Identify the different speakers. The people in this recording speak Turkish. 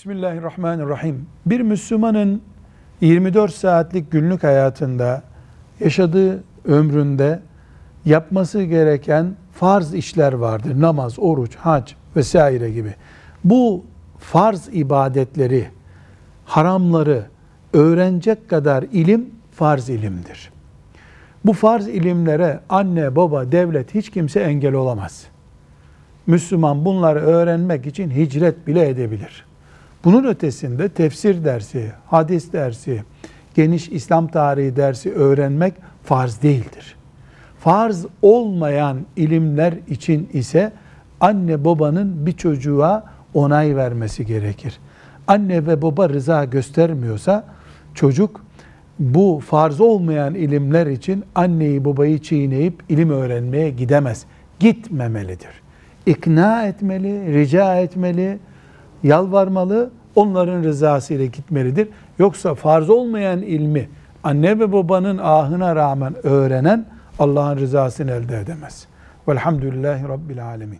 Speaker 1: Bismillahirrahmanirrahim. Bir Müslümanın 24 saatlik günlük hayatında yaşadığı ömründe yapması gereken farz işler vardır. Namaz, oruç, hac vesaire gibi. Bu farz ibadetleri, haramları öğrenecek kadar ilim farz ilimdir. Bu farz ilimlere anne, baba, devlet hiç kimse engel olamaz. Müslüman bunları öğrenmek için hicret bile edebilir. Bunun ötesinde tefsir dersi, hadis dersi, geniş İslam tarihi dersi öğrenmek farz değildir. Farz olmayan ilimler için ise anne babanın bir çocuğa onay vermesi gerekir. Anne ve baba rıza göstermiyorsa çocuk bu farz olmayan ilimler için anneyi babayı çiğneyip ilim öğrenmeye gidemez. Gitmemelidir. İkna etmeli, rica etmeli, yalvarmalı, onların rızası ile gitmelidir. Yoksa farz olmayan ilmi anne ve babanın ahına rağmen öğrenen Allah'ın rızasını elde edemez. Velhamdülillahi Rabbil Alemin.